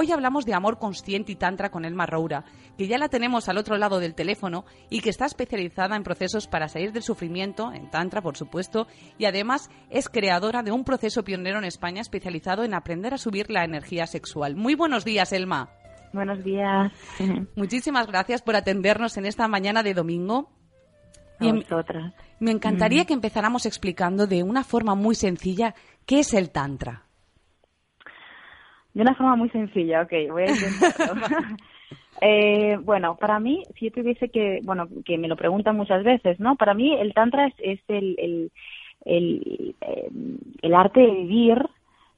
Hoy hablamos de amor consciente y tantra con Elma Roura, que ya la tenemos al otro lado del teléfono y que está especializada en procesos para salir del sufrimiento, en tantra por supuesto, y además es creadora de un proceso pionero en España especializado en aprender a subir la energía sexual. Muy buenos días, Elma. Buenos días. Muchísimas gracias por atendernos en esta mañana de domingo. A vosotras. Me encantaría que empezáramos explicando de una forma muy sencilla qué es el Tantra. De una forma muy sencilla, ok, voy a intentarlo. eh, bueno, para mí, si yo tuviese que, bueno, que me lo preguntan muchas veces, ¿no? Para mí el Tantra es, es el, el, el, eh, el arte de vivir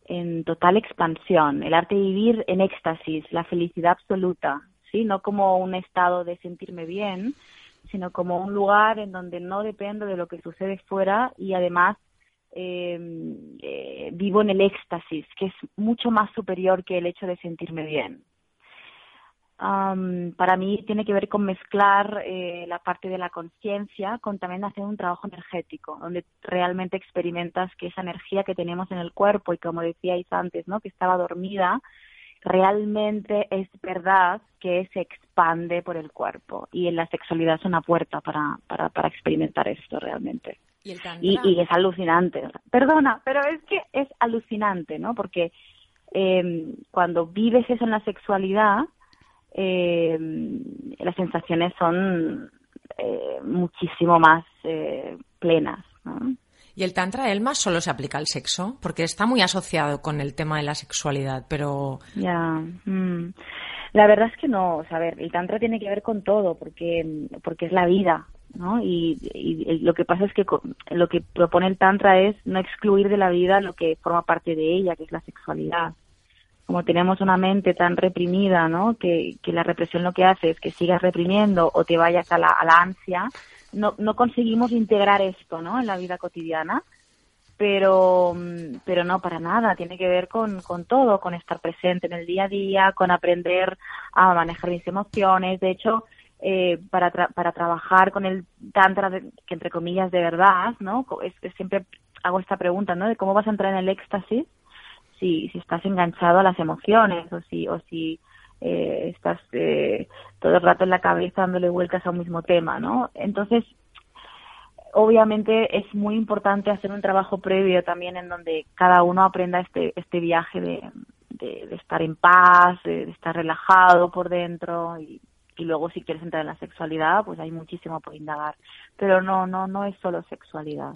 en total expansión, el arte de vivir en éxtasis, la felicidad absoluta, ¿sí? No como un estado de sentirme bien, sino como un lugar en donde no dependo de lo que sucede fuera y además em, eh, vivo en el éxtasis, que es mucho más superior que el hecho de sentirme bien. para mí tiene que ver con mezclar eh, la parte de la conciencia con también hacer un trabajo energético, donde realmente experimentas que esa energía que tenemos en el cuerpo y como decíais antes, ¿no? que estaba dormida, realmente es verdad que se expande por el cuerpo y en la sexualidad es una puerta para, para, para experimentar esto realmente. ¿Y, y, es alucinante. Perdona, pero es que es alucinante, ¿no? Porque eh, cuando vives eso en la sexualidad, eh, las sensaciones son eh, muchísimo más eh, plenas, ¿no? ¿Y el Tantra, Elma, solo se aplica al sexo? Porque está muy asociado con el tema de la sexualidad, pero... Ya. Mm. La verdad es que no. O sea, a ver, el Tantra tiene que ver con todo, porque, porque es la vida, ¿no? Y, y, lo que pasa es que lo que propone el Tantra es no excluir de la vida lo que forma parte de ella, que es la sexualidad. Como tenemos una mente tan reprimida, ¿no? Que, que la represión lo que hace es que sigas reprimiendo o te vayas a la, a la ansia, no, no conseguimos integrar esto, ¿no? En la vida cotidiana, pero, pero no para nada, tiene que ver con, con todo, con estar presente en el día a día, con aprender a manejar mis emociones. De hecho, eh, para, para trabajar con el tantra, que entre comillas de verdad, ¿no? Es, siempre hago esta pregunta, ¿no? De cómo vas a entrar en el éxtasis si, si estás enganchado a las emociones o si, o si eh, estás eh, todo el rato en la cabeza dándole vueltas a un mismo tema, ¿no? Entonces, obviamente es muy importante hacer un trabajo previo también en donde cada uno aprenda este, este viaje de, de, estar en paz, de, estar relajado por dentro y, y luego si quieres entrar en la sexualidad, pues hay muchísimo por indagar. Pero no, no, no es solo sexualidad.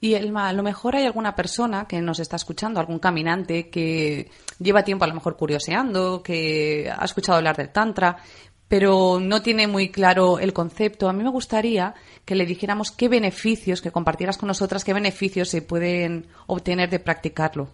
Y Elma, a lo mejor hay alguna persona que nos está escuchando, algún caminante que lleva tiempo a lo mejor curioseando, que ha escuchado hablar del Tantra, pero no tiene muy claro el concepto. A mí me gustaría que le dijéramos qué beneficios, que compartieras con nosotras qué beneficios se pueden obtener de practicarlo.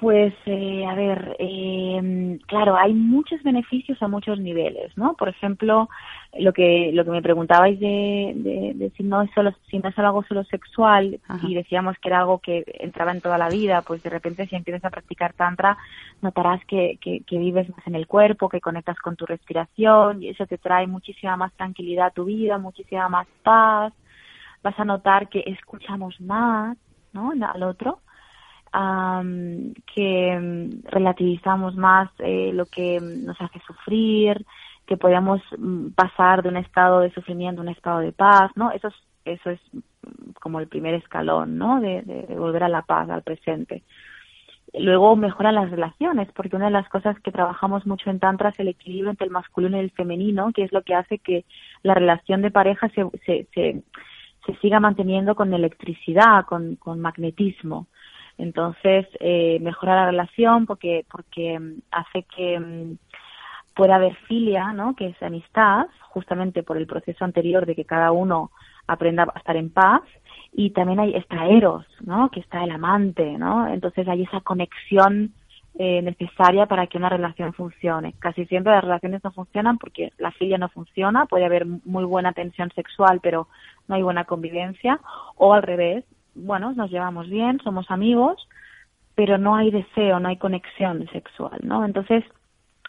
Pues, eh, a ver, eh, claro, hay muchos beneficios a muchos niveles, ¿no? Por ejemplo, lo que lo que me preguntabais de, de, si no es solo si no es algo solo sexual y decíamos que era algo que entraba en toda la vida, pues de repente si empiezas a practicar tantra notarás que, que, que vives más en el cuerpo, que conectas con tu respiración y eso te trae muchísima más tranquilidad a tu vida, muchísima más paz. Vas a notar que escuchamos más, ¿no? Al otro que mm, relativizamos más eh, lo que nos hace sufrir, que podamos mm, pasar de un estado de sufrimiento a un estado de paz, ¿no? Eso es, eso es mm, como el primer escalón, ¿no? De, de, volver a la paz, al presente. Luego mejoran las relaciones, porque una de las cosas que trabajamos mucho en Tantra es el equilibrio entre el masculino y el femenino, que es lo que hace que la relación de pareja se, se, se, se siga manteniendo con electricidad, con, con magnetismo. Entonces, eh, mejora la relación porque, porque mm, hace que mm, pueda haber filia, ¿no? Que es amistad, justamente por el proceso anterior de que cada uno aprenda a estar en paz. Y también hay, está Eros, ¿no? Que está el amante, ¿no? Entonces hay esa conexión eh, necesaria para que una relación funcione. Casi siempre las relaciones no funcionan porque la filia no funciona, puede haber muy buena tensión sexual, pero no hay buena convivencia, o al revés, bueno, nos llevamos bien, somos amigos, pero no hay deseo, no hay conexión sexual, ¿no? Entonces,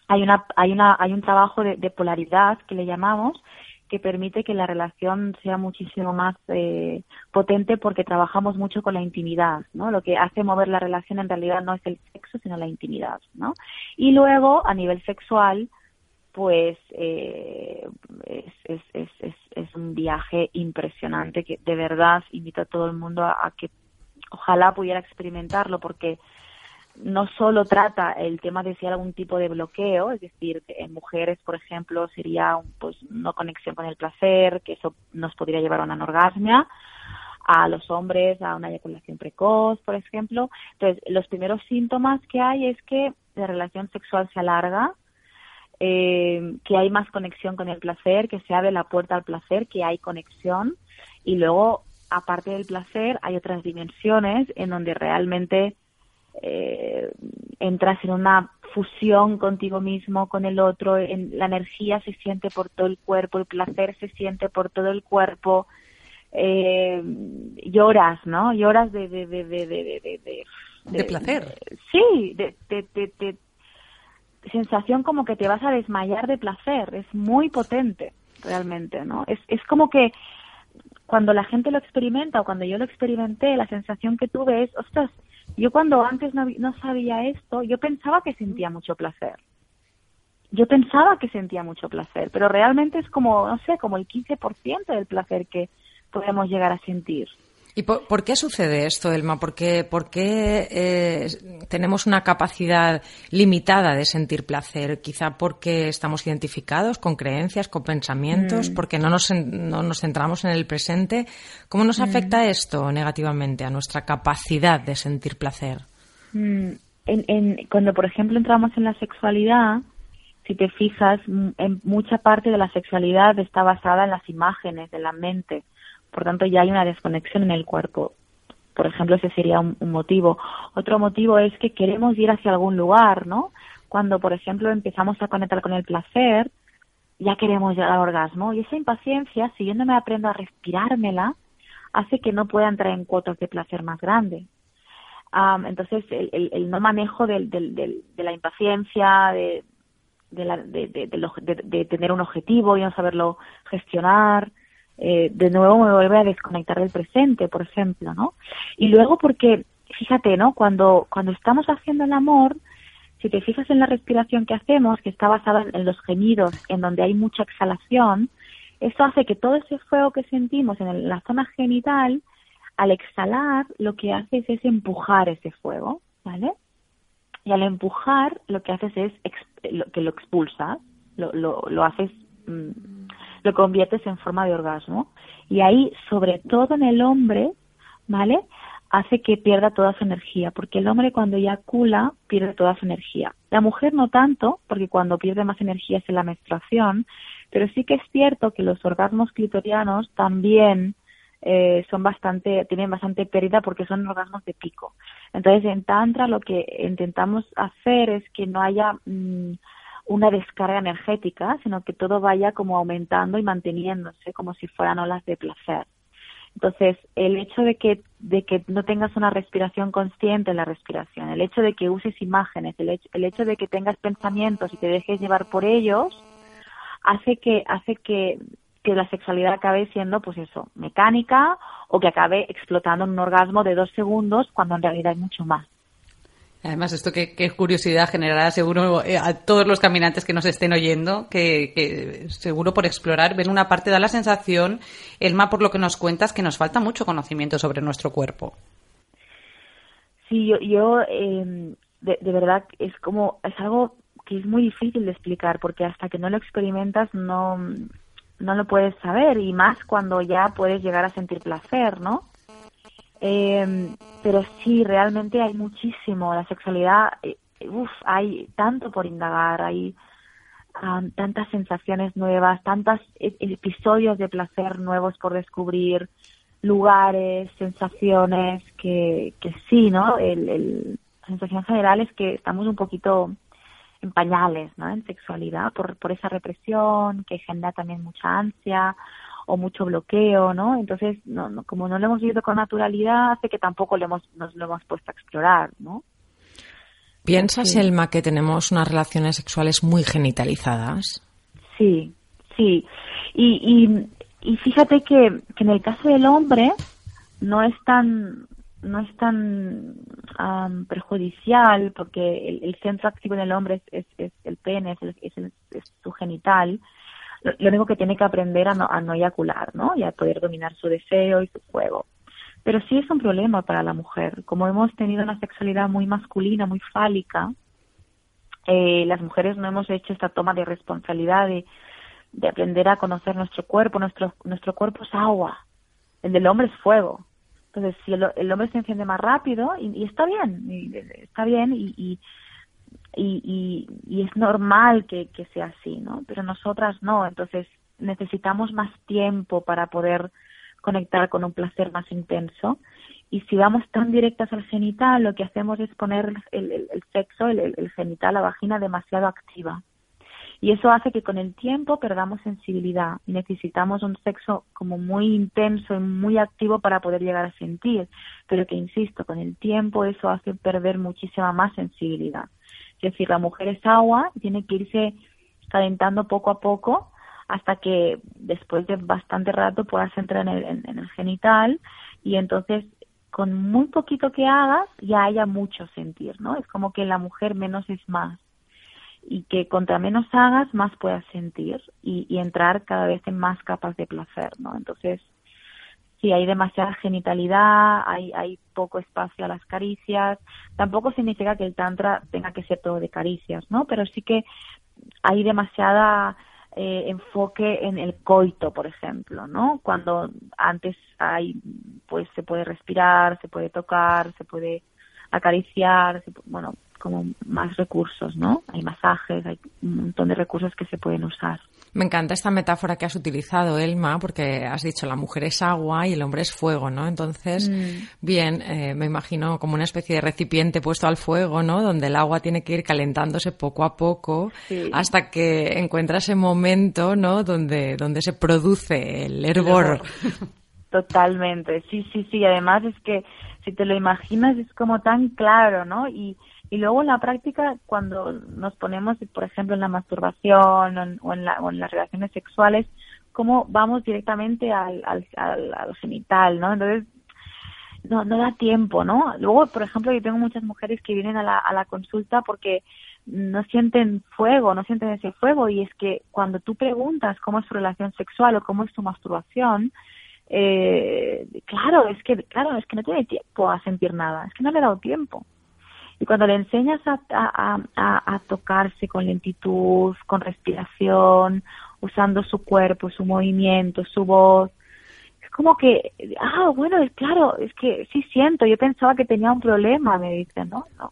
hay una, hay una, hay un trabajo de, polaridad que le llamamos, que permite que la relación sea muchísimo más eh, potente porque trabajamos mucho con la intimidad, ¿no? Lo que hace mover la relación en realidad no es el sexo, sino la intimidad, ¿no? Y luego, a nivel sexual, pues eh, es, es, es, un viaje impresionante que de verdad invito a todo el mundo a que ojalá pudiera experimentarlo porque no solo trata el tema de si hay algún tipo de bloqueo, es decir, en mujeres, por ejemplo, sería pues no conexión con el placer, que eso nos podría llevar a una anorgasmia, a los hombres a una eyaculación precoz, por ejemplo. Entonces, los primeros síntomas que hay es que la relación sexual se alarga, eh, que hay más conexión con el placer, que se abre la puerta al placer, que hay conexión y luego, aparte del placer, hay otras dimensiones en donde realmente eh, entras en una fusión contigo mismo, con el otro, en, la energía se siente por todo el cuerpo, el placer se siente por todo el cuerpo, eh, lloras, ¿no? Lloras de... De, de, de, de, de, placer. sí, de, de, sensación como que te vas a desmayar de placer, es muy potente realmente, ¿no? Es, es como que cuando la gente lo experimenta o cuando yo lo experimenté, la sensación que tuve es, ostras, yo cuando antes no, no sabía esto, yo pensaba que sentía mucho placer. Yo pensaba que sentía mucho placer, pero realmente es como, no sé, como el 15% del placer que podemos llegar a sentir. ¿Y por, qué sucede esto, Elma? ¿Por qué, eh, tenemos una capacidad limitada de sentir placer? Quizá porque estamos identificados con creencias, con pensamientos, mm. porque no nos, no nos centramos en el presente. ¿Cómo nos mm. afecta esto negativamente a nuestra capacidad de sentir placer? Mm. cuando, por ejemplo, entramos en la sexualidad, si te fijas, en mucha parte de la sexualidad está basada en las imágenes de la mente por tanto, ya hay una desconexión en el cuerpo. Por ejemplo, ese sería un, motivo. Otro motivo es que queremos ir hacia algún lugar, ¿no? Cuando, por ejemplo, empezamos a conectar con el placer, ya queremos llegar al orgasmo. Y esa impaciencia, si yo no me aprendo a respirármela, hace que no pueda entrar en cuotas de placer más grandes. entonces, el, no manejo del, de la impaciencia, de, de, tener un objetivo y no saberlo gestionar, eh, de nuevo me vuelve a desconectar del presente, por ejemplo, ¿no? Y luego porque, fíjate, ¿no? Cuando, cuando estamos haciendo el amor, si te fijas en la respiración que hacemos, que está basada en, los gemidos, en donde hay mucha exhalación, eso hace que todo ese fuego que sentimos en la zona genital, al exhalar, lo que haces es empujar ese fuego, ¿vale? Y al empujar, lo que haces es que lo expulsas, lo, lo, lo haces mm, lo conviertes en forma de orgasmo. Y ahí, sobre todo en el hombre, ¿vale? Hace que pierda toda su energía, porque el hombre cuando eyacula pierde toda su energía. La mujer no tanto, porque cuando pierde más energía es en la menstruación, pero sí que es cierto que los orgasmos clitorianos también eh, son bastante, tienen bastante pérdida porque son orgasmos de pico. Entonces, en Tantra lo que intentamos hacer es que no haya mm, una descarga energética, sino que todo vaya como aumentando y manteniéndose como si fueran olas de placer. Entonces, el hecho de que, de que no tengas una respiración consciente en la respiración, el hecho de que uses imágenes, el hecho, el hecho de que tengas pensamientos y te dejes llevar por ellos, hace que, hace que, que la sexualidad acabe siendo, pues eso, mecánica o que acabe explotando en un orgasmo de dos segundos cuando en realidad hay mucho más. Además, esto qué, curiosidad generará seguro eh, a todos los caminantes que nos estén oyendo, que, seguro por explorar, ven una parte, da la sensación, Elma, por lo que nos cuentas, que nos falta mucho conocimiento sobre nuestro cuerpo. Sí, yo, yo em, de, de, verdad, es como, es algo que es muy difícil de explicar, porque hasta que no lo experimentas no, no lo puedes saber, y más cuando ya puedes llegar a sentir placer, ¿no? Eh, pero sí, realmente hay muchísimo. La sexualidad, eh, hay tanto por indagar, hay tantas sensaciones nuevas, tantos e, episodios de placer nuevos por descubrir, lugares, sensaciones, que, que sí, ¿no? El, la sensación general es que estamos un poquito en pañales, ¿no? En sexualidad, por, por esa represión que genera también mucha ansia o mucho bloqueo, ¿no? Entonces, no, como no lo hemos vivido con naturalidad, hace que tampoco lo hemos, nos lo hemos puesto a explorar, ¿no? ¿Piensas, Elma, que tenemos unas relaciones sexuales muy genitalizadas? Sí, Sí, y, y, fíjate que, que en el caso del hombre no es tan no es tan perjudicial porque el, centro activo en el hombre es, es, el pene, es, es, su genital. Lo, único que tiene que aprender a no, a no eyacular, ¿no? Y a poder dominar su deseo y su fuego. Pero sí es un problema para la mujer. Como hemos tenido una sexualidad muy masculina, muy fálica, eh, las mujeres no hemos hecho esta toma de responsabilidad de, de aprender a conocer nuestro cuerpo. Nuestro, nuestro cuerpo es agua, el del hombre es fuego. Entonces, si el, hombre se enciende más rápido, y, está bien, y, está bien, y, y, y, y es normal que, que sea así, ¿no? Pero nosotras no, entonces necesitamos más tiempo para poder conectar con un placer más intenso. Y si vamos tan directas al genital, lo que hacemos es poner el, el, sexo, el, el, genital, la vagina demasiado activa. Y eso hace que con el tiempo perdamos sensibilidad y necesitamos un sexo como muy intenso y muy activo para poder llegar a sentir. Pero que, insisto, con el tiempo eso hace perder muchísima más sensibilidad. Es decir, la mujer es agua y tiene que irse calentando poco a poco hasta que después de bastante rato puedas entrar en el, en el genital y entonces con muy poquito que hagas ya haya mucho sentir, ¿no? Es como que la mujer menos es más y que contra menos hagas, más puedas sentir y, entrar cada vez en más capas de placer, ¿no? Entonces, si hay demasiada genitalidad, hay, hay poco espacio a las caricias, tampoco significa que el tantra tenga que ser todo de caricias, ¿no? Pero sí que hay demasiada eh, enfoque en el coito, por ejemplo, ¿no? Cuando antes hay, pues se puede respirar, se puede tocar, se puede acariciar, bueno, como más recursos, ¿no? Hay masajes, hay un montón de recursos que se pueden usar. Me encanta esta metáfora que has utilizado, Elma, porque has dicho la mujer es agua y el hombre es fuego, ¿no? Entonces, mm. bien, eh, me imagino como una especie de recipiente puesto al fuego, ¿no? Donde el agua tiene que ir calentándose poco a poco hasta que encuentra ese momento, ¿no? Donde, donde se produce el hervor. Totalmente, sí, sí, sí. Además es que si te lo imaginas es como tan claro, ¿no? Y, y luego en la práctica, cuando nos ponemos, por ejemplo, en la masturbación o en, las relaciones sexuales, cómo vamos directamente al, al, al, genital, ¿no? Entonces, no, no da tiempo, ¿no? Luego, por ejemplo, yo tengo muchas mujeres que vienen a la, a la consulta porque no sienten fuego, no sienten ese fuego y es que cuando tú preguntas cómo es tu relación sexual o cómo es tu masturbación, eh, claro, es que, claro, es que no tiene tiempo a sentir nada, es que no le ha dado tiempo. Y cuando le enseñas a, a, a, tocarse con lentitud, con respiración, usando su cuerpo, su movimiento, su voz, es como que, ah, bueno, es claro, es que sí siento, yo pensaba que tenía un problema, me dicen, ¿no? No,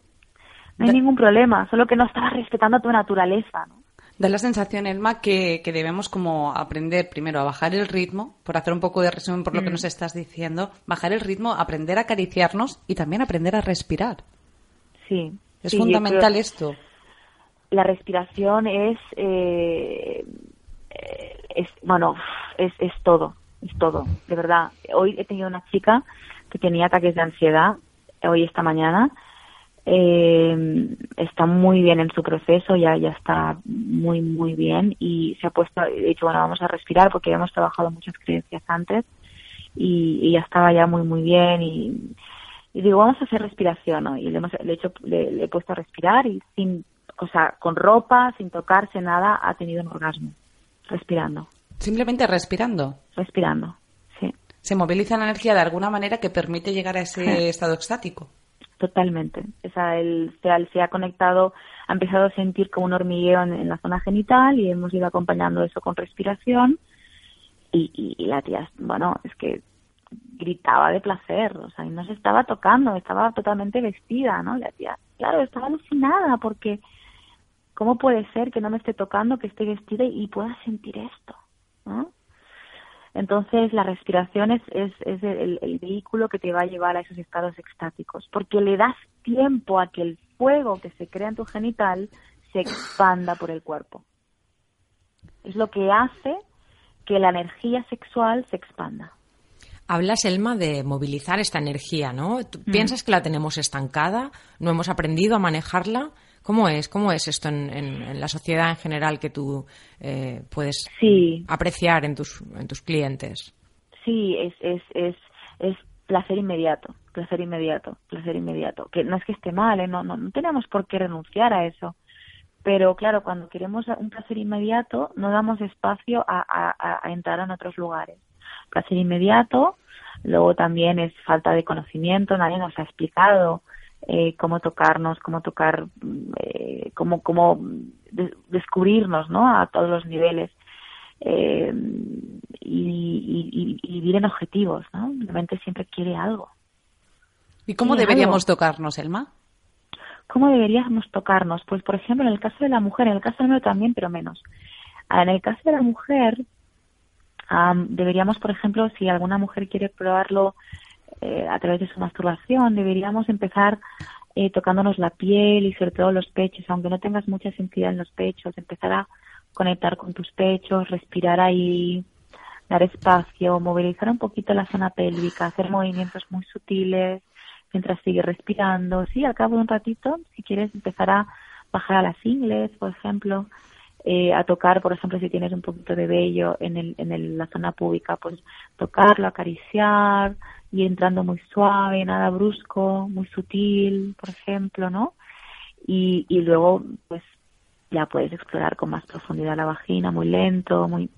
no hay ningún problema, solo que no estaba respetando tu naturaleza, ¿no? Da la sensación, Elma, que, que, debemos como aprender primero a bajar el ritmo, por hacer un poco de resumen por lo que mm. nos estás diciendo, bajar el ritmo, aprender a acariciarnos y también aprender a respirar. Sí. Es fundamental esto. La respiración es, eh, es bueno, es, es todo, es todo, de verdad. Hoy he tenido una chica que tenía ataques de ansiedad, hoy esta mañana, eh, está muy bien en su proceso, ya, ya está muy, muy bien y se ha puesto, he dicho, bueno, vamos a respirar porque hemos trabajado muchas creencias antes y, y ya estaba ya muy, muy bien y y digo, vamos a hacer respiración, ¿no? Y le, hemos, le, hecho, le, he puesto a respirar y sin, o sea, con ropa, sin tocarse nada, ha tenido un orgasmo, respirando. Simplemente respirando. Respirando, sí. Se moviliza la energía de alguna manera que permite llegar a ese estado extático. Totalmente. O sea, él se, ha conectado, ha empezado a sentir como un hormigueo en, la zona genital y hemos ido acompañando eso con respiración. Y, y, y la tía, bueno, es que gritaba de placer, o sea, y no se estaba tocando, estaba totalmente vestida, ¿no? La tía, claro, estaba alucinada porque ¿cómo puede ser que no me esté tocando, que esté vestida y pueda sentir esto? ¿no? Entonces, la respiración es, es, el, el, vehículo que te va a llevar a esos estados extáticos, porque le das tiempo a que el fuego que se crea en tu genital se expanda por el cuerpo. Es lo que hace que la energía sexual se expanda. Hablas, Elma, de movilizar esta energía, ¿no? Mm. ¿Piensas que la tenemos estancada? ¿No hemos aprendido a manejarla? ¿Cómo es? ¿Cómo es esto en, la sociedad en general que tú eh, puedes apreciar en tus, en tus clientes? Sí, es, es, es, es placer inmediato, placer inmediato, placer inmediato. Que no es que esté mal, ¿eh? no, no, no tenemos por qué renunciar a eso. Pero claro, cuando queremos un placer inmediato, no damos espacio a, a, a entrar en otros lugares. Placer inmediato, luego también es falta de conocimiento, nadie nos ha explicado eh, cómo tocarnos, cómo tocar, eh, cómo, cómo descubrirnos, ¿no? A todos los niveles. Eh, y, vivir en objetivos, ¿no? La mente siempre quiere algo. ¿Y cómo deberíamos tocarnos, Elma? ¿Cómo deberíamos tocarnos? Pues, por ejemplo, en el caso de la mujer, en el caso del hombre también, pero menos. En el caso de la mujer, deberíamos, por ejemplo, si alguna mujer quiere probarlo eh, a través de su masturbación, deberíamos empezar eh, tocándonos la piel y sobre todo los pechos, aunque no tengas mucha sensibilidad en los pechos, empezar a conectar con tus pechos, respirar ahí, dar espacio, movilizar un poquito la zona pélvica, hacer movimientos muy sutiles mientras sigues respirando. Sí, al cabo de un ratito, si quieres empezar a bajar a las ingles, por ejemplo, eh, a tocar, por ejemplo, si tienes un poquito de vello en, el, en el, la zona pública, pues tocarlo, acariciar, y entrando muy suave, nada brusco, muy sutil, por ejemplo, ¿no? Y, y luego, pues, ya puedes explorar con más profundidad la vagina, muy lento, muy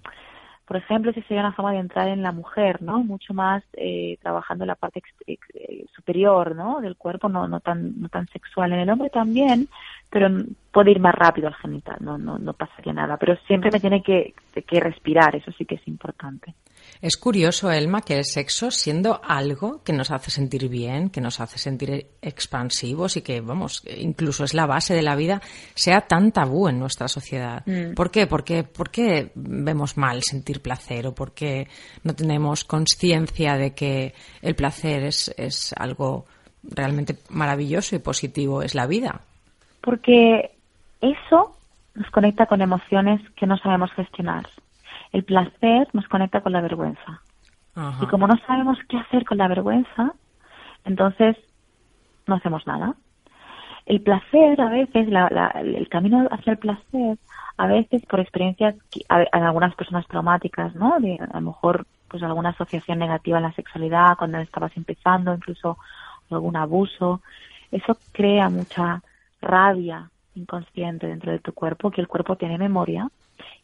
por ejemplo, si sería una forma de entrar en la mujer, ¿no? Mucho más eh, trabajando la parte eh, superior, ¿no? Del cuerpo, no, no tan, no tan sexual. En el hombre también, pero puede ir más rápido al genital, no, no, no pasaría nada. Pero siempre me tiene que, que respirar, eso sí que es importante. Es curioso, Elma, que el sexo, siendo algo que nos hace sentir bien, que nos hace sentir expansivos y que, vamos, incluso es la base de la vida, sea tan tabú en nuestra sociedad. Mm. ¿Por qué? ¿Por qué, vemos mal sentir placer o por qué no tenemos conciencia de que el placer es, es algo realmente maravilloso y positivo, es la vida? Porque eso nos conecta con emociones que no sabemos gestionar el placer nos conecta con la vergüenza. Y como no sabemos qué hacer con la vergüenza, entonces no hacemos nada. El placer, a veces, el camino hacia el placer, a veces por experiencias, en algunas personas traumáticas, ¿no? De, a lo mejor, pues alguna asociación negativa en la sexualidad cuando estabas empezando, incluso algún abuso, eso crea mucha rabia inconsciente dentro de tu cuerpo, que el cuerpo tiene memoria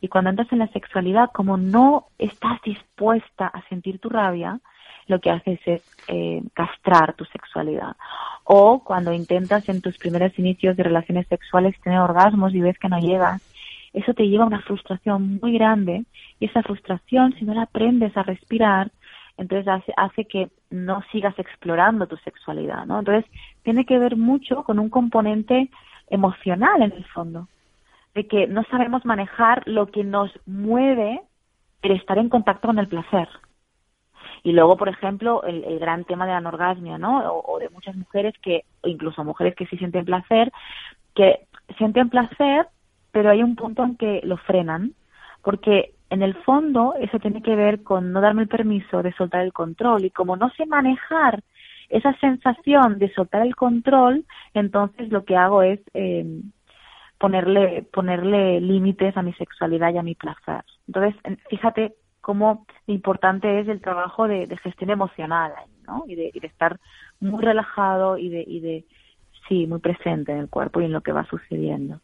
y cuando entras en la sexualidad, como no estás dispuesta a sentir tu rabia, lo que haces es eh, castrar tu sexualidad. O cuando intentas en tus primeros inicios de relaciones sexuales tener orgasmos y ves que no llegas, eso te lleva a una frustración muy grande y esa frustración, si no la aprendes a respirar, entonces hace, hace que no sigas explorando tu sexualidad, ¿no? Entonces tiene que ver mucho con un componente emocional en el fondo de que no sabemos manejar lo que nos mueve el estar en contacto con el placer. Y luego, por ejemplo, el, gran tema de la anorgasmia, ¿no? O, de muchas mujeres que, incluso mujeres que sí sienten placer, que sienten placer, pero hay un punto en que lo frenan, porque en el fondo eso tiene que ver con no darme el permiso de soltar el control. Y como no sé manejar esa sensación de soltar el control, entonces lo que hago es eh, ponerle, ponerle límites a mi sexualidad y a mi placer. Entonces, fíjate cómo importante es el trabajo de, gestión emocional, ¿no? Y de, estar muy relajado y de, y de, sí, muy presente en el cuerpo y en lo que va sucediendo.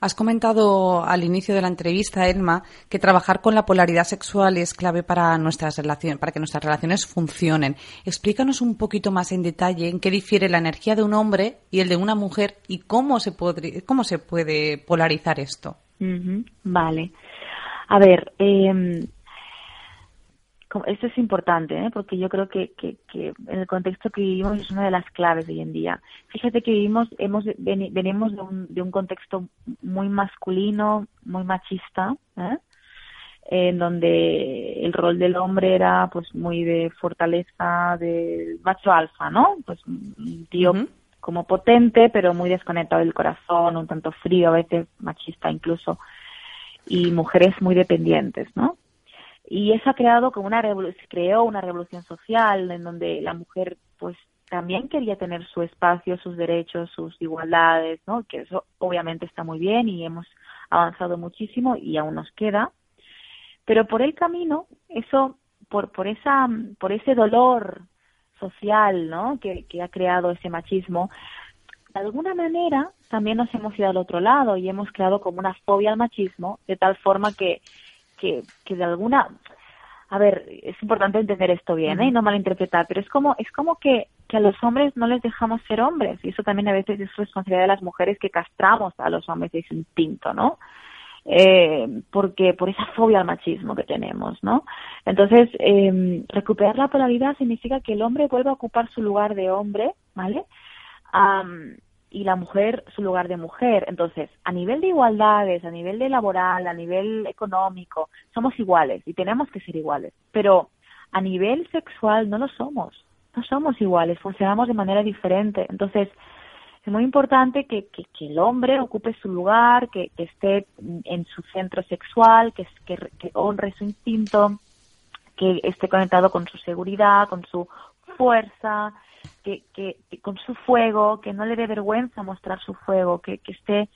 Has comentado al inicio de la entrevista, Elma, que trabajar con la polaridad sexual es clave para nuestras relaciones, para que nuestras relaciones funcionen. Explícanos un poquito más en detalle en qué difiere la energía de un hombre y el de una mujer y cómo se puede, cómo se puede polarizar esto. Vale. A ver, eh, esto es importante, ¿eh? porque yo creo que, que, en el contexto que vivimos es una de las claves hoy en día. Fíjate que vivimos, hemos, venimos de un, de un contexto muy masculino, muy machista, ¿eh? en donde el rol del hombre era pues muy de fortaleza, de macho alfa, ¿no? Pues un tío como potente, pero muy desconectado del corazón, un tanto frío, a veces machista incluso, y mujeres muy dependientes, ¿no? Y eso ha creado como una creó una revolución social en donde la mujer pues también quería tener su espacio, sus derechos, sus igualdades, ¿no? Que eso obviamente está muy bien y hemos avanzado muchísimo y aún nos queda. Pero por el camino, eso, por, por esa, por ese dolor social, ¿no? Que, que ha creado ese machismo, de alguna manera también nos hemos ido al otro lado y hemos creado como una fobia al machismo, de tal forma que, que, que de alguna, a ver, es importante entender esto bien ¿eh? y no malinterpretar, pero es como, es como que, que a los hombres no les dejamos ser hombres y eso también a veces es responsabilidad de las mujeres que castramos a los hombres de ese instinto, ¿no? Eh, porque por esa fobia al machismo que tenemos, ¿no? Entonces, eh, recuperar la polaridad significa que el hombre vuelva a ocupar su lugar de hombre, ¿vale? Y la mujer su lugar de mujer. Entonces, a nivel de igualdades, a nivel de laboral, a nivel económico, somos iguales y tenemos que ser iguales. Pero a nivel sexual no lo somos. No somos iguales, funcionamos de manera diferente. Entonces, es muy importante que, que, el hombre ocupe su lugar, que, que esté en su centro sexual, que, que honre su instinto, que esté conectado con su seguridad, con su fuerza, que, que, con su fuego, que no le dé vergüenza mostrar su fuego, que, esté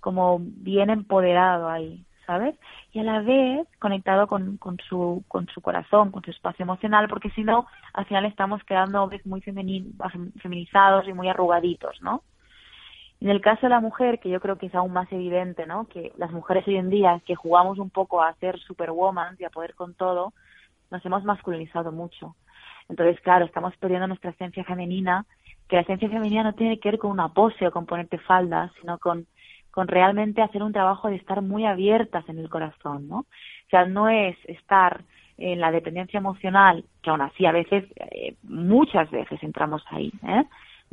como bien empoderado ahí, ¿sabes? Y a la vez conectado con, con, su, con su corazón, con su espacio emocional, porque si no, al final estamos quedando hombres muy feminizados y muy arrugaditos, ¿no? En el caso de la mujer, que yo creo que es aún más evidente, ¿no? Que las mujeres hoy en día, que jugamos un poco a ser superwoman y a poder con todo, nos hemos masculinizado mucho. Entonces, claro, estamos perdiendo nuestra esencia femenina, que la esencia femenina no tiene que ver con una pose o con ponerte faldas, sino con, con realmente hacer un trabajo de estar muy abiertas en el corazón, ¿no? O sea, no es estar en la dependencia emocional, que aún así a veces, eh, muchas veces entramos ahí, ¿eh?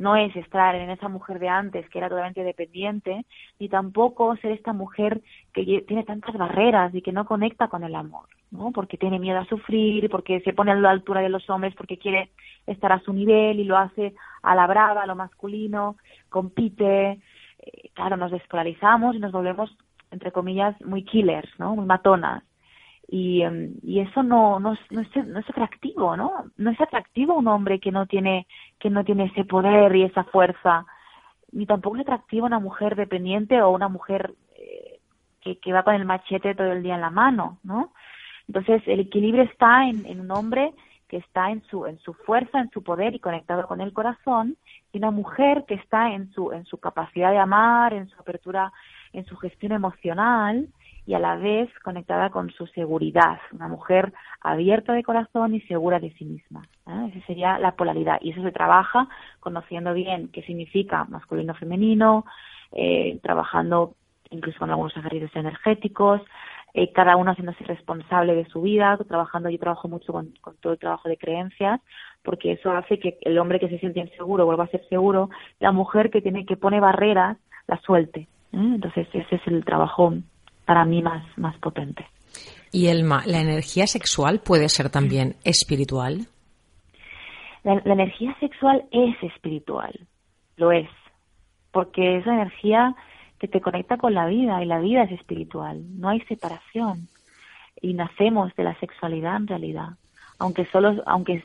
No es estar en esa mujer de antes que era totalmente dependiente, ni tampoco ser esta mujer que tiene tantas barreras y que no conecta con el amor, ¿no? Porque tiene miedo a sufrir, porque se pone a la altura de los hombres, porque quiere estar a su nivel y lo hace a la brava, a lo masculino, compite, eh, claro, nos despolarizamos y nos volvemos, entre comillas, muy killers, ¿no? Muy matonas y, em, y eso no, no, no, es, no es atractivo, ¿no? No es atractivo un hombre que no tiene, que no tiene ese poder y esa fuerza, ni tampoco es atractivo una mujer dependiente o una mujer eh, que, que va con el machete todo el día en la mano, ¿no? Entonces el equilibrio está en, en un hombre que está en su, en su fuerza, en su poder y conectado con el corazón, y una mujer que está en su, en su capacidad de amar, en su apertura, en su gestión emocional, y a la vez conectada con su seguridad, una mujer abierta de corazón y segura de sí misma. ¿eh? Esa sería la polaridad y eso se trabaja conociendo bien qué significa masculino-femenino, eh, trabajando incluso con algunos ejercicios energéticos, eh, cada uno haciéndose responsable de su vida, trabajando, yo trabajo mucho con, todo el trabajo de creencias, porque eso hace que el hombre que se siente inseguro vuelva a ser seguro, la mujer que tiene que pone barreras la suelte. ¿eh? Entonces ese es el trabajo para mí más, más potente. ¿Y el, la energía sexual puede ser también espiritual? La, energía sexual es espiritual, lo es, porque es la energía que te conecta con la vida y la vida es espiritual, no hay separación y nacemos de la sexualidad en realidad, aunque solo, aunque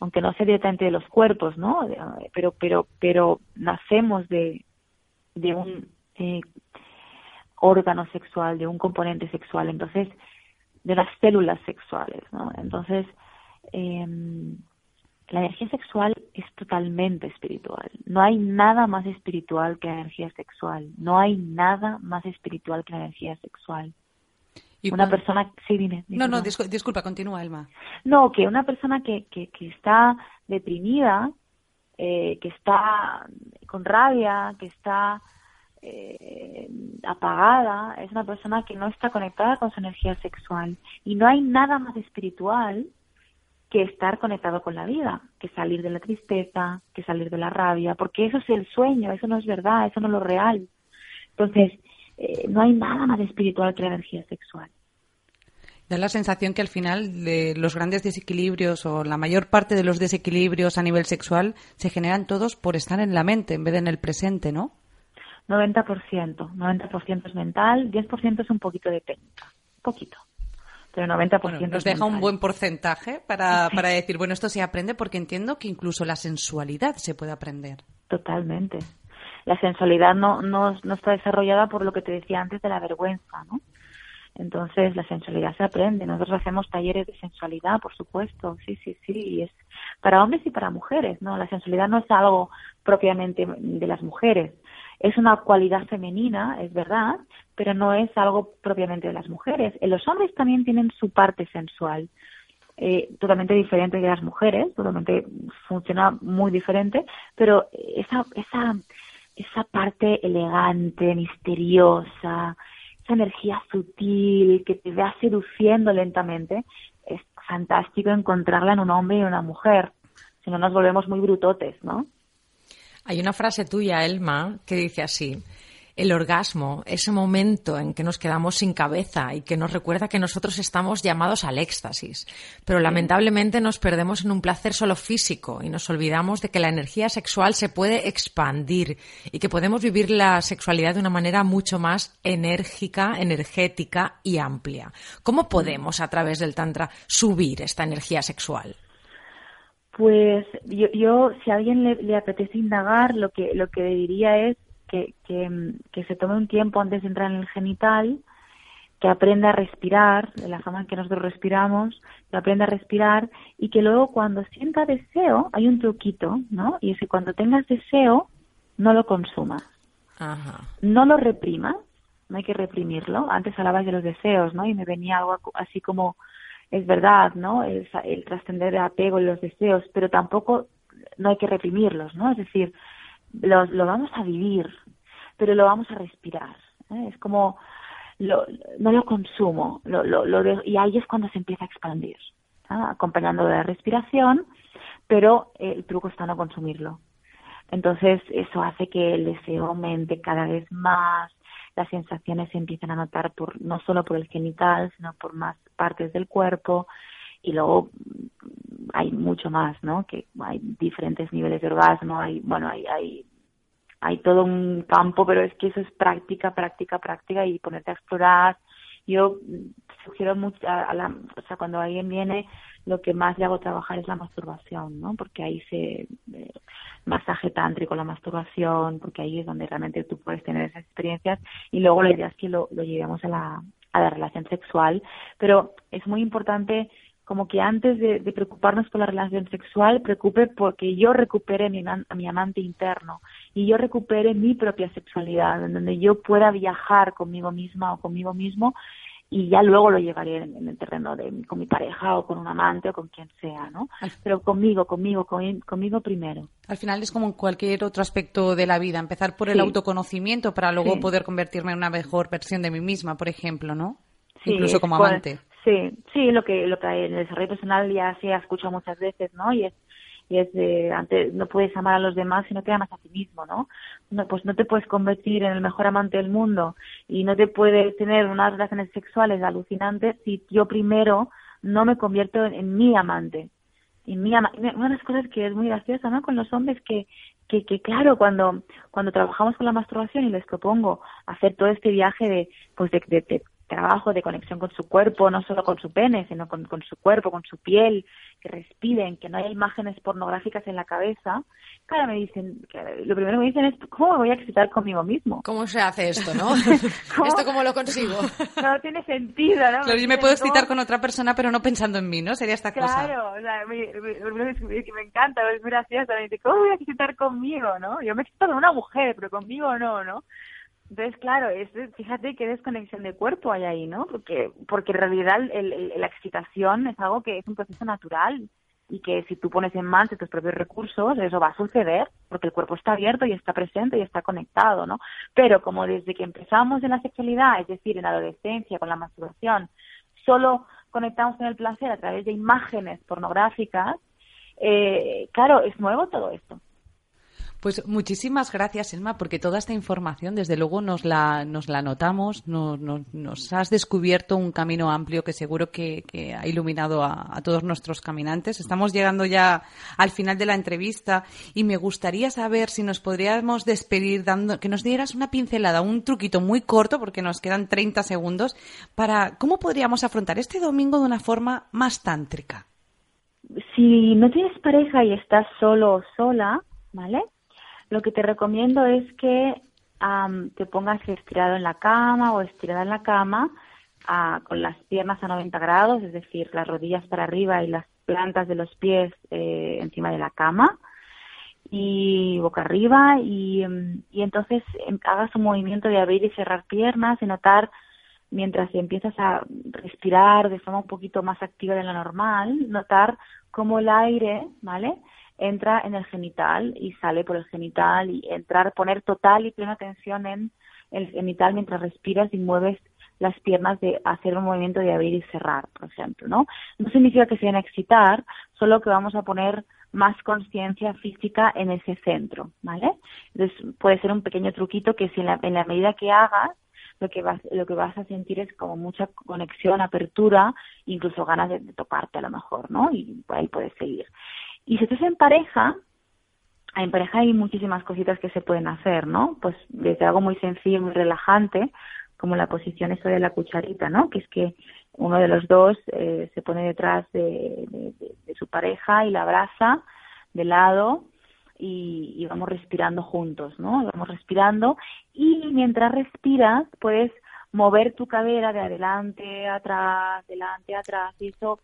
aunque no sea directamente de los cuerpos, ¿no? Pero, pero, pero nacemos de, de un eh, órgano sexual, de un componente sexual, entonces, de las células sexuales, ¿no? Entonces, em, la energía sexual es totalmente espiritual. No hay nada más espiritual que la energía sexual. No hay nada más espiritual que la energía sexual. ¿Y una persona, sí, dime, No, no, disculpa, continúa, Elma. No, que una persona que, que, que está deprimida, eh, que está con rabia, que está eh, apagada, es una persona que no está conectada con su energía sexual. Y no hay nada más espiritual que estar conectado con la vida, que salir de la tristeza, que salir de la rabia, porque eso es el sueño, eso no es verdad, eso no es lo real. Entonces, eh, no hay nada más espiritual que la energía sexual. Da la sensación que al final de los grandes desequilibrios o la mayor parte de los desequilibrios a nivel sexual se generan todos por estar en la mente en vez de en el presente, ¿no? 90%. 90% es mental, 10% es un poquito de técnica. Poquito. pero 90% nos deja un buen porcentaje para, para decir, bueno, esto se aprende porque entiendo que incluso la sensualidad se puede aprender. Totalmente. La sensualidad no, no, no está desarrollada por lo que te decía antes de la vergüenza, ¿no? Entonces, la sensualidad se aprende. Nosotros hacemos talleres de sensualidad, por supuesto. Sí, sí, sí. Y es para hombres y para mujeres, ¿no? La sensualidad no es algo propiamente de las mujeres. Es una cualidad femenina, es verdad, pero no es algo propiamente de las mujeres. Los hombres también tienen su parte sensual. Eh, totalmente diferente de las mujeres, totalmente funciona muy diferente, pero esa, esa, esa parte elegante, misteriosa, esa energía sutil que te va seduciendo lentamente, es fantástico encontrarla en un hombre y en una mujer. Si no nos volvemos muy brutotes, ¿no? Hay una frase tuya, Elma, que dice así: el orgasmo, ese momento en que nos quedamos sin cabeza y que nos recuerda que nosotros estamos llamados al éxtasis. Pero lamentablemente nos perdemos en un placer solo físico y nos olvidamos de que la energía sexual se puede expandir y que podemos vivir la sexualidad de una manera mucho más enérgica, energética y amplia. ¿Cómo podemos a través del Tantra subir esta energía sexual? Pues yo, si a alguien le, le apetece indagar, lo que, lo que diría es que, se tome un tiempo antes de entrar en el genital, que aprenda a respirar, de la forma en que nosotros respiramos, que aprenda a respirar y que luego cuando sienta deseo, hay un truquito, ¿no? Y es que cuando tengas deseo, no lo consumas. No lo reprimas, no hay que reprimirlo. Antes hablabas de los deseos, ¿no? Y me venía algo así como, es verdad, ¿no? El, el trascender de apego en los deseos, pero tampoco no hay que reprimirlos, ¿no? Es decir, lo, lo vamos a vivir, pero lo vamos a respirar. ¿eh? Es como, lo, no lo consumo, lo, lo, lo y ahí es cuando se empieza a expandir, acompañando de la respiración, pero el truco está no consumirlo. Entonces, eso hace que el deseo aumente cada vez más, las sensaciones se empiezan a notar por, no solo por el genital, sino por más partes del cuerpo, y luego hay mucho más, ¿no? Que hay diferentes niveles de orgasmo, hay, bueno, hay, hay, hay todo un campo, pero es que eso es práctica, práctica, práctica y ponerte a explorar. Yo sugiero mucho, a, la, o sea, cuando alguien viene, lo que más le hago trabajar es la masturbación, ¿no? Porque ahí se eh, masaje tántrico, la masturbación, porque ahí es donde realmente tú puedes tener esas experiencias. Y luego la idea es que lo, lo llevemos a la, a la relación sexual, pero es muy importante como que antes de, preocuparnos por la relación sexual, preocupe porque yo recupere mi, a mi amante interno y yo recupere mi propia sexualidad, en donde yo pueda viajar conmigo misma o conmigo mismo y ya luego lo llevaré en, el terreno de con mi pareja o con un amante o con quien sea, ¿no? Pero conmigo, conmigo, conmigo primero. Al final es como en cualquier otro aspecto de la vida, empezar por el autoconocimiento para luego poder convertirme en una mejor versión de mí misma, por ejemplo, ¿no? Incluso como pues, amante. Sí, sí, lo que lo que en el desarrollo personal ya se ha escuchado muchas veces, ¿no? Y es y es de antes no puedes amar a los demás si no te amas a ti mismo, ¿no? no pues no te puedes convertir en el mejor amante del mundo y no te puedes tener unas relaciones sexuales alucinantes si yo primero no me convierto en, mi amante. Y mi ama una de las cosas que es muy graciosa, ¿no? Con los hombres que que, que claro, cuando, cuando trabajamos con la masturbación y les propongo hacer todo este viaje de, pues de, de, trabajo de conexión con su cuerpo, no solo con su pene, sino con, su cuerpo, con su piel, que respiren, que no haya imágenes pornográficas en la cabeza, claro, me dicen, lo primero que me dicen es, ¿cómo me voy a excitar conmigo mismo? ¿Cómo se hace esto, no? ¿Esto cómo lo consigo? No tiene sentido, ¿no? Claro, yo me puedo excitar con otra persona, pero no pensando en mí, ¿no? Sería esta cosa. Claro, o sea, me, me, me encanta, es muy gracioso, me dice, ¿cómo voy a excitar conmigo, no? Yo me excito con una mujer, pero conmigo no, ¿no? Entonces, claro, es, fíjate qué desconexión de cuerpo hay ahí, ¿no? Porque, porque en realidad la excitación es algo que es un proceso natural y que si tú pones en marcha tus propios recursos, eso va a suceder porque el cuerpo está abierto y está presente y está conectado, ¿no? Pero como desde que empezamos en la sexualidad, es decir, en la adolescencia, con la masturbación, solo conectamos con el placer a través de imágenes pornográficas, eh, claro, es nuevo todo esto. Pues muchísimas gracias, Elma, porque toda esta información, desde luego, nos la, nos la notamos, nos, nos, has descubierto un camino amplio que seguro que, ha iluminado a, todos nuestros caminantes. Estamos llegando ya al final de la entrevista y me gustaría saber si nos podríamos despedir dando, que nos dieras una pincelada, un truquito muy corto, porque nos quedan 30 segundos, para cómo podríamos afrontar este domingo de una forma más tántrica. Si no tienes pareja y estás solo o sola, ¿vale? Lo que te recomiendo es que te pongas estirado en la cama o estirada en la cama con las piernas a 90 grados, es decir, las rodillas para arriba y las plantas de los pies eh, encima de la cama y boca arriba y, y entonces em, hagas un movimiento de abrir y cerrar piernas y notar mientras empiezas a respirar de forma un poquito más activa de la normal, notar cómo el aire, ¿vale? Entra en el genital y sale por el genital y entrar, poner total y plena atención en el genital mientras respiras y mueves las piernas de hacer un movimiento de abrir y cerrar, por ejemplo, ¿no? No significa que se vayan a excitar, solo que vamos a poner más conciencia física en ese centro, ¿vale? Entonces puede ser un pequeño truquito que si en la, en la medida que hagas lo que vas lo que vas a sentir es como mucha conexión, apertura, incluso ganas de, de tocarte a lo mejor, ¿no? Y ahí puedes seguir. Y si estás en pareja, en pareja hay muchísimas cositas que se pueden hacer, ¿no? Pues desde algo muy sencillo, muy relajante, como la posición eso de la cucharita, ¿no? Que es que uno de los dos eh, se pone detrás de, su pareja y la abraza de lado y, vamos respirando juntos, ¿no? Vamos respirando y mientras respiras puedes mover tu cadera de adelante, atrás, delante, atrás y eso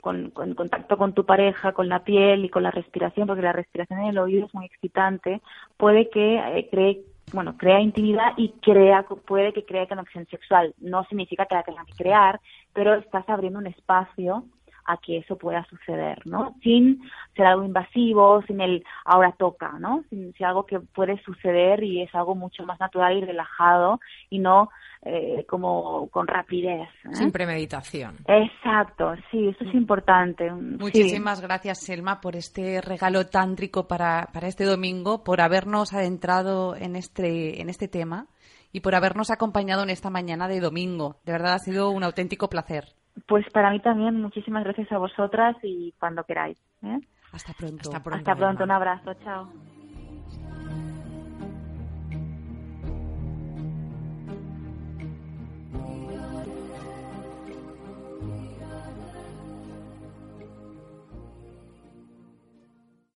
con, contacto con tu pareja, con la piel y con la respiración, porque la respiración en el oído es muy excitante, puede que eh, cree bueno, crea intimidad y crea, puede que cree conexión sexual. No significa que la tenga que crear, pero estás abriendo un espacio a que eso pueda suceder, ¿no? Sin ser algo invasivo, sin el ahora toca, ¿no? Sin, sin algo que puede suceder y es algo mucho más natural y relajado y no eh, como con rapidez. ¿eh? Sin premeditación. Exacto, sí, eso es mm. importante. Muchísimas gracias, Selma, por este regalo tántrico para, para este domingo, por habernos adentrado en este, en este tema y por habernos acompañado en esta mañana de domingo. De verdad ha sido un auténtico placer. Pues para mí también, muchísimas gracias a vosotras y cuando queráis. ¿eh? Hasta pronto. Hasta pronto, un abrazo, chao.